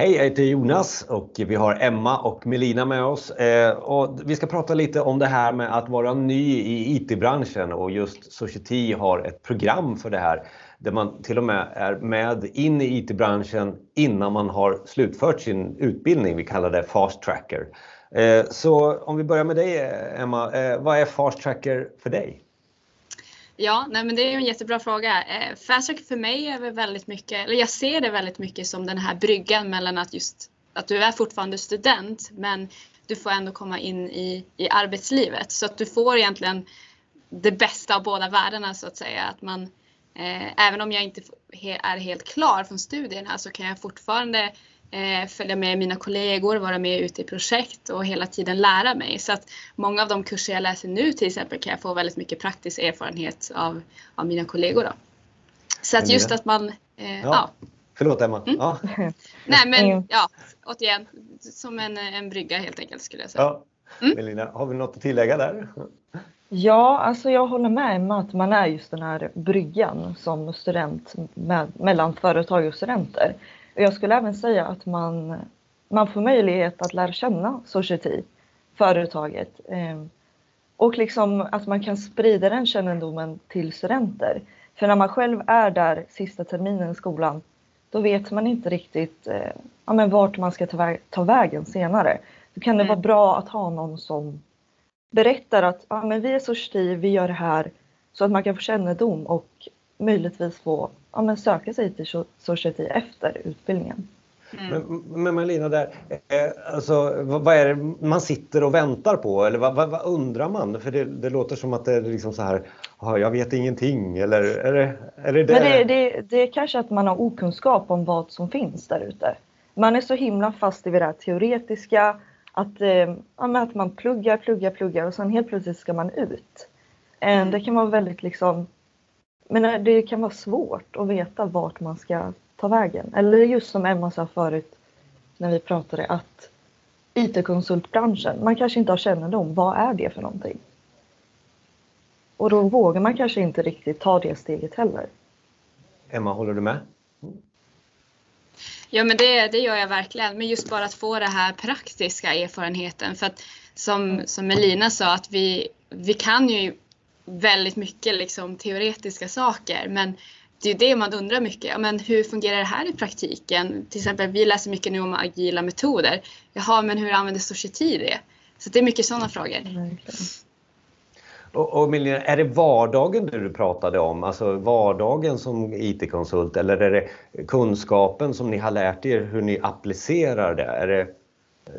Hej, jag heter Jonas och vi har Emma och Melina med oss. Eh, och vi ska prata lite om det här med att vara ny i IT-branschen och just Society har ett program för det här där man till och med är med in i IT-branschen innan man har slutfört sin utbildning. Vi kallar det Fast Tracker. Eh, så om vi börjar med dig Emma, eh, vad är Fast Tracker för dig? Ja, nej men det är en jättebra fråga. Eh, Fast Track för mig är väl väldigt mycket, eller jag ser det väldigt mycket som den här bryggan mellan att just att du är fortfarande student men du får ändå komma in i, i arbetslivet så att du får egentligen det bästa av båda världarna så att säga. Att man, eh, även om jag inte är helt klar från studierna så kan jag fortfarande eh, följa med mina kollegor, vara med ute i projekt och hela tiden lära mig. Så att många av de kurser jag läser nu till exempel kan jag få väldigt mycket praktisk erfarenhet av, av mina kollegor. Då. Så att just att man... Eh, ja. ja. Förlåt Emma. Mm. Ja. Nej men ja, återigen, som en, en brygga helt enkelt skulle jag säga. Ja. Mm. Melina, har vi något att tillägga där? Ja, alltså jag håller med Emma att man är just den här bryggan som student med, mellan företag och studenter. Jag skulle även säga att man, man får möjlighet att lära känna Society, företaget. Ehm, och liksom att man kan sprida den kännedomen till studenter. För när man själv är där sista terminen i skolan, då vet man inte riktigt eh, ja, men vart man ska ta, vä ta vägen senare. Då kan det mm. vara bra att ha någon som berättar att ja, men vi är Society, vi gör det här, så att man kan få kännedom och möjligtvis få ja, men söka sig till Society efter utbildningen. Mm. Men, men Malina, där, eh, alltså, vad, vad, är det man sitter och väntar på eller vad, vad, vad undrar man? För det, det, låter som att det är liksom så här, jag vet ingenting eller är det är det, det? Men det, det, det är kanske att man har okunskap om vad som finns där ute. Man är så himla fast i det där teoretiska, att, eh, att man pluggar, pluggar, pluggar och sen helt plötsligt ska man ut. Eh, mm. Det kan vara väldigt liksom men det kan vara svårt att veta vart man ska ta vägen. Eller just som Emma sa förut när vi pratade att IT-konsultbranschen, man kanske inte har kännedom, vad är det för någonting? Och då vågar man kanske inte riktigt ta det steget heller. Emma, håller du med? Ja men det, det gör jag verkligen, men just bara att få den här praktiska erfarenheten. För att som, som Melina sa, att vi, vi kan ju väldigt mycket liksom, teoretiska saker. Men det är det man undrar mycket. Men hur fungerar det här i praktiken? Till exempel, vi läser mycket nu om agila metoder. Jaha, men hur använder Society det? Så det är mycket sådana frågor. Och, och Milena, är det vardagen du pratade om, alltså vardagen som IT-konsult eller är det kunskapen som ni har lärt er hur ni applicerar det? Är det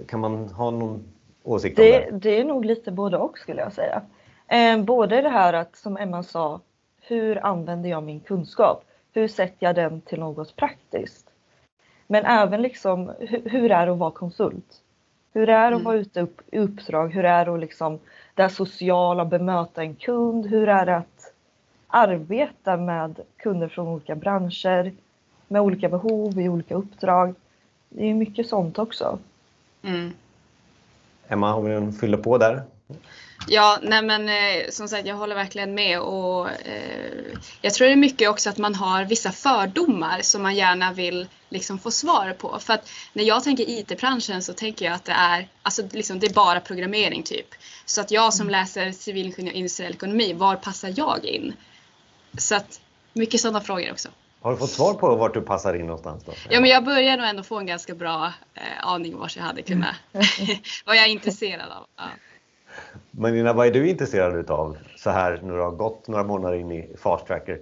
kan man ha någon åsikt det, om det? Det är nog lite både och skulle jag säga. Eh, både det här att, som Emma sa, hur använder jag min kunskap? Hur sätter jag den till något praktiskt? Men även liksom, hur, hur är det att vara konsult? Hur är det att vara mm. ute i uppdrag? Hur är det att liksom, det sociala, bemöta en kund? Hur är det att arbeta med kunder från olika branscher, med olika behov i olika uppdrag? Det är mycket sånt också. Mm. Emma, om vi fyller på där? Ja, nej men eh, som sagt jag håller verkligen med och eh, jag tror det är mycket också att man har vissa fördomar som man gärna vill liksom få svar på. För att när jag tänker IT-branschen så tänker jag att det är, alltså liksom det är bara programmering typ. Så att jag som mm. läser civilingenjör industriell ekonomi, var passar jag in? Så att mycket sådana frågor också. Har du fått svar på vart du passar in någonstans? Då? Ja, men jag börjar nog ändå få en ganska bra eh, aning vart jag hade kunnat, vad jag är intresserad av. Ja. Men Nina, vad är du intresserad utav så här när du har gått några månader in i Fast Tracker?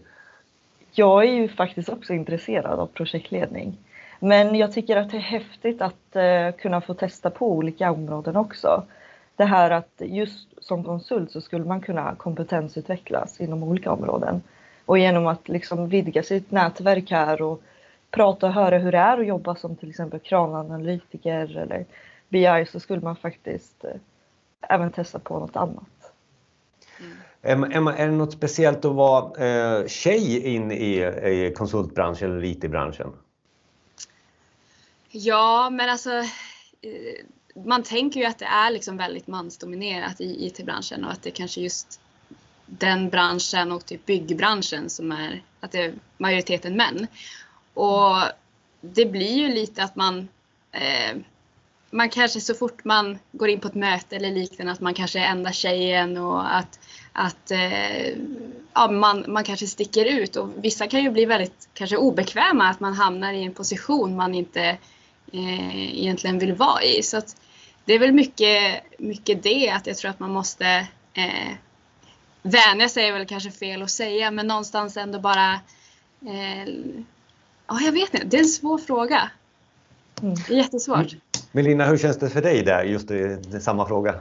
Jag är ju faktiskt också intresserad av projektledning. Men jag tycker att det är häftigt att eh, kunna få testa på olika områden också. Det här att just som konsult så skulle man kunna kompetensutvecklas inom olika områden. Och genom att liksom vidga sitt nätverk här och prata och höra hur det är att jobba som till exempel krananalytiker eller BI så skulle man faktiskt eh, även testa på något annat. Mm. Emma, är det något speciellt att vara eh, tjej in i, i konsultbranschen eller IT-branschen? Ja, men alltså eh, man tänker ju att det är liksom väldigt mansdominerat i IT-branschen och att det kanske just den branschen och typ byggbranschen som är att det är majoriteten män. Och det blir ju lite att man eh, man kanske så fort man går in på ett möte eller liknande att man kanske är enda tjejen och att, att eh, ja, man, man kanske sticker ut och vissa kan ju bli väldigt kanske obekväma att man hamnar i en position man inte eh, egentligen vill vara i. Så att det är väl mycket, mycket det att jag tror att man måste eh, vänja sig är väl kanske fel att säga men någonstans ändå bara eh, Ja, jag vet inte. Det är en svår fråga. Mm. Det är jättesvårt. Melina, hur känns det för dig där, just det, det samma fråga?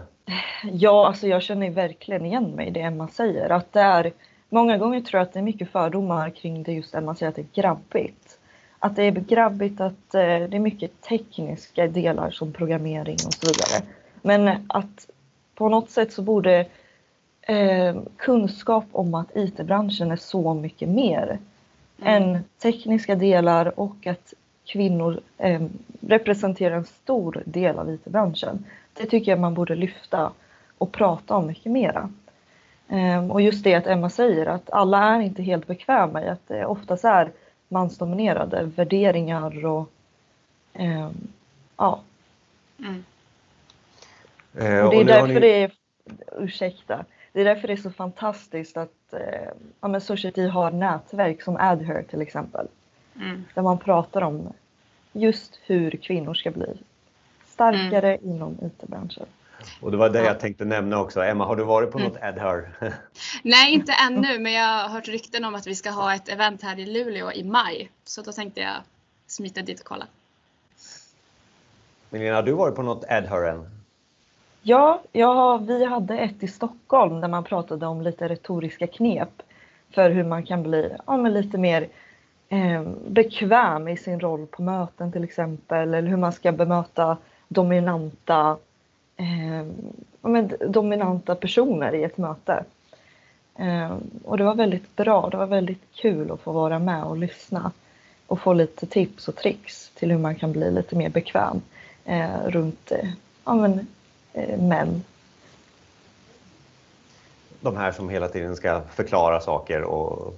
Ja, alltså jag känner verkligen igen mig i det Emma säger. Att det är, många gånger tror jag att det är mycket fördomar kring det just Emma säger att det är grabbigt. Att det är grabbigt, att eh, det är mycket tekniska delar som programmering och så vidare. Men att på något sätt så borde eh, kunskap om att IT-branschen är så mycket mer mm. än tekniska delar och att kvinnor eh, representerar en stor del av IT-branschen. Det tycker jag man borde lyfta och prata om mycket mera. Eh, och just det att Emma säger att alla är inte helt bekväma i att det oftast är mansdominerade värderingar och eh, ja. Mm. Eh, och det är därför ni... det är, ursäkta, det är därför det är så fantastiskt att eh, ja, Society har nätverk som AdHer till exempel. Mm. Där man pratar om just hur kvinnor ska bli starkare mm. inom IT-branschen. Och det var det jag tänkte nämna också. Emma, har du varit på mm. något AdHer? Nej, inte ännu, men jag har hört rykten om att vi ska ha ett event här i Luleå i maj. Så då tänkte jag smita dit och kolla. Melina, har du varit på något AdHer än? Ja, ja, vi hade ett i Stockholm där man pratade om lite retoriska knep för hur man kan bli ja, lite mer eh, Eh, bekväm i sin roll på möten till exempel eller hur man ska bemöta dominanta, eh, men dominanta personer i ett möte. Eh, och det var väldigt bra, det var väldigt kul att få vara med och lyssna och få lite tips och tricks till hur man kan bli lite mer bekväm eh, runt eh, ja, men, Eh, män. De här som hela tiden ska förklara saker och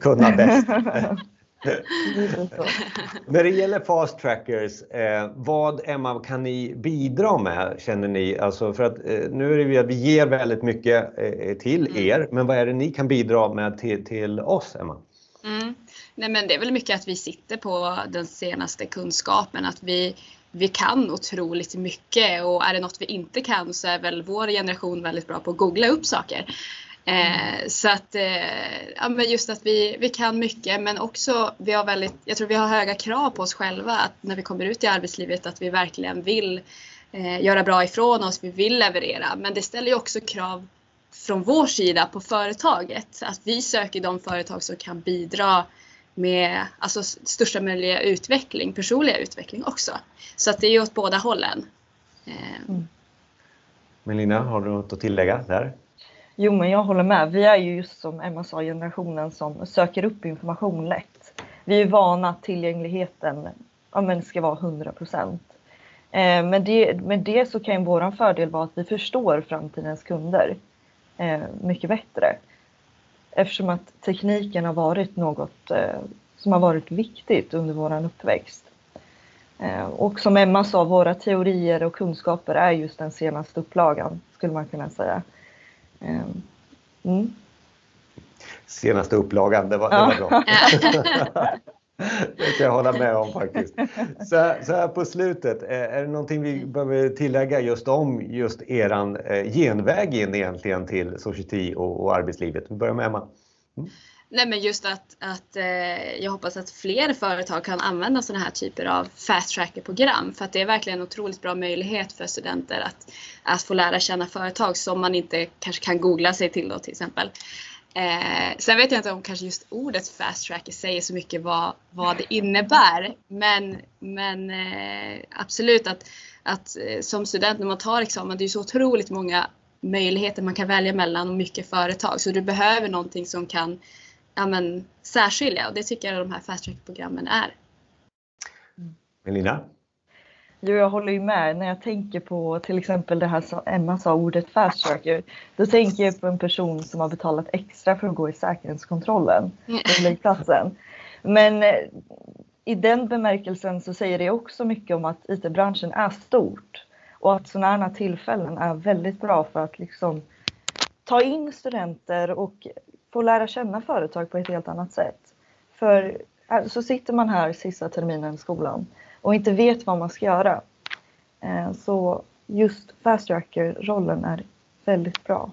kunna bäst. När det gäller fast trackers, eh, vad Emma kan ni bidra med känner ni? Alltså för att eh, nu är det ju att vi ger väldigt mycket eh, till mm. er, men vad är det ni kan bidra med till, till oss Emma? Mm. Nej men det är väl mycket att vi sitter på den senaste kunskapen, att vi vi kan otroligt mycket och är det något vi inte kan så är väl vår generation väldigt bra på att googla upp saker. Eh, så att, eh, ja, men just att vi, vi kan mycket men också vi har väldigt, jag tror vi har höga krav på oss själva att när vi kommer ut i arbetslivet att vi verkligen vill eh, göra bra ifrån oss, vi vill leverera. Men det ställer ju också krav från vår sida på företaget. Att vi söker de företag som kan bidra med alltså, största möjliga utveckling, personliga utveckling också. Så att det är ju åt båda hållen. Eh, mm. Melina, har du något att tillägga där? Jo, men jag håller med. Vi är ju just som Emma sa generationen som söker upp information lätt. Vi är vana att tillgängligheten ja, men ska vara 100 procent. Eh, med, det, med det så kan ju vår fördel vara att vi förstår framtidens kunder eh, mycket bättre eftersom att tekniken har varit något eh, som har varit viktigt under vår uppväxt. Eh, och som Emma sa, våra teorier och kunskaper är just den senaste upplagan, skulle man kunna säga. Eh, mm. Senaste upplagan, det var, det var bra. Det kan jag hålla med om faktiskt. Så här, så här, på slutet, är det någonting vi behöver tillägga just om just eran eh, genväg in egentligen till Society och, och arbetslivet? Vi börjar med Emma. Mm. Nej men just att, att eh, jag hoppas att fler företag kan använda sådana här typer av fast tracker program för att det är verkligen en otroligt bra möjlighet för studenter att, att få lära känna företag som man inte kanske kan googla sig till då till exempel. Eh, sen vet jag inte om kanske just ordet fast track säger så mycket vad, vad det innebär. Men, men eh, absolut att, att eh, som student när man tar examen, det är så otroligt många möjligheter man kan välja mellan och mycket företag. Så du behöver någonting som kan ja, men, särskilja och det tycker jag de här fast track-programmen är. Melina? Jo, jag håller ju med. När jag tänker på till exempel det här som Emma sa, ordet fast tracker, då tänker jag på en person som har betalat extra för att gå i säkerhetskontrollen på flygplatsen. Men eh, i den bemärkelsen så säger det också mycket om att IT-branschen är stort och att sådana här tillfällen är väldigt bra för att liksom ta in studenter och få lära känna företag på ett helt annat sätt. För äh, så sitter man här sista terminen i skolan och inte vet vad man ska göra. Eh, så just fast tracker-rollen är väldigt bra.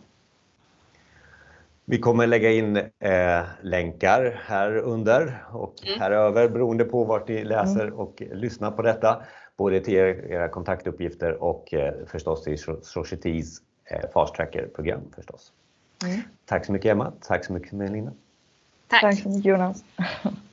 Vi kommer lägga in eh, länkar här under och mm. här över beroende på vart ni läser mm. och lyssnar på detta. Både till era kontaktuppgifter och eh, förstås till Societys eh, Fast Tracker-program förstås. Mm. Tack så mycket Emma, tack så mycket Melina. Tack. tack så mycket Jonas.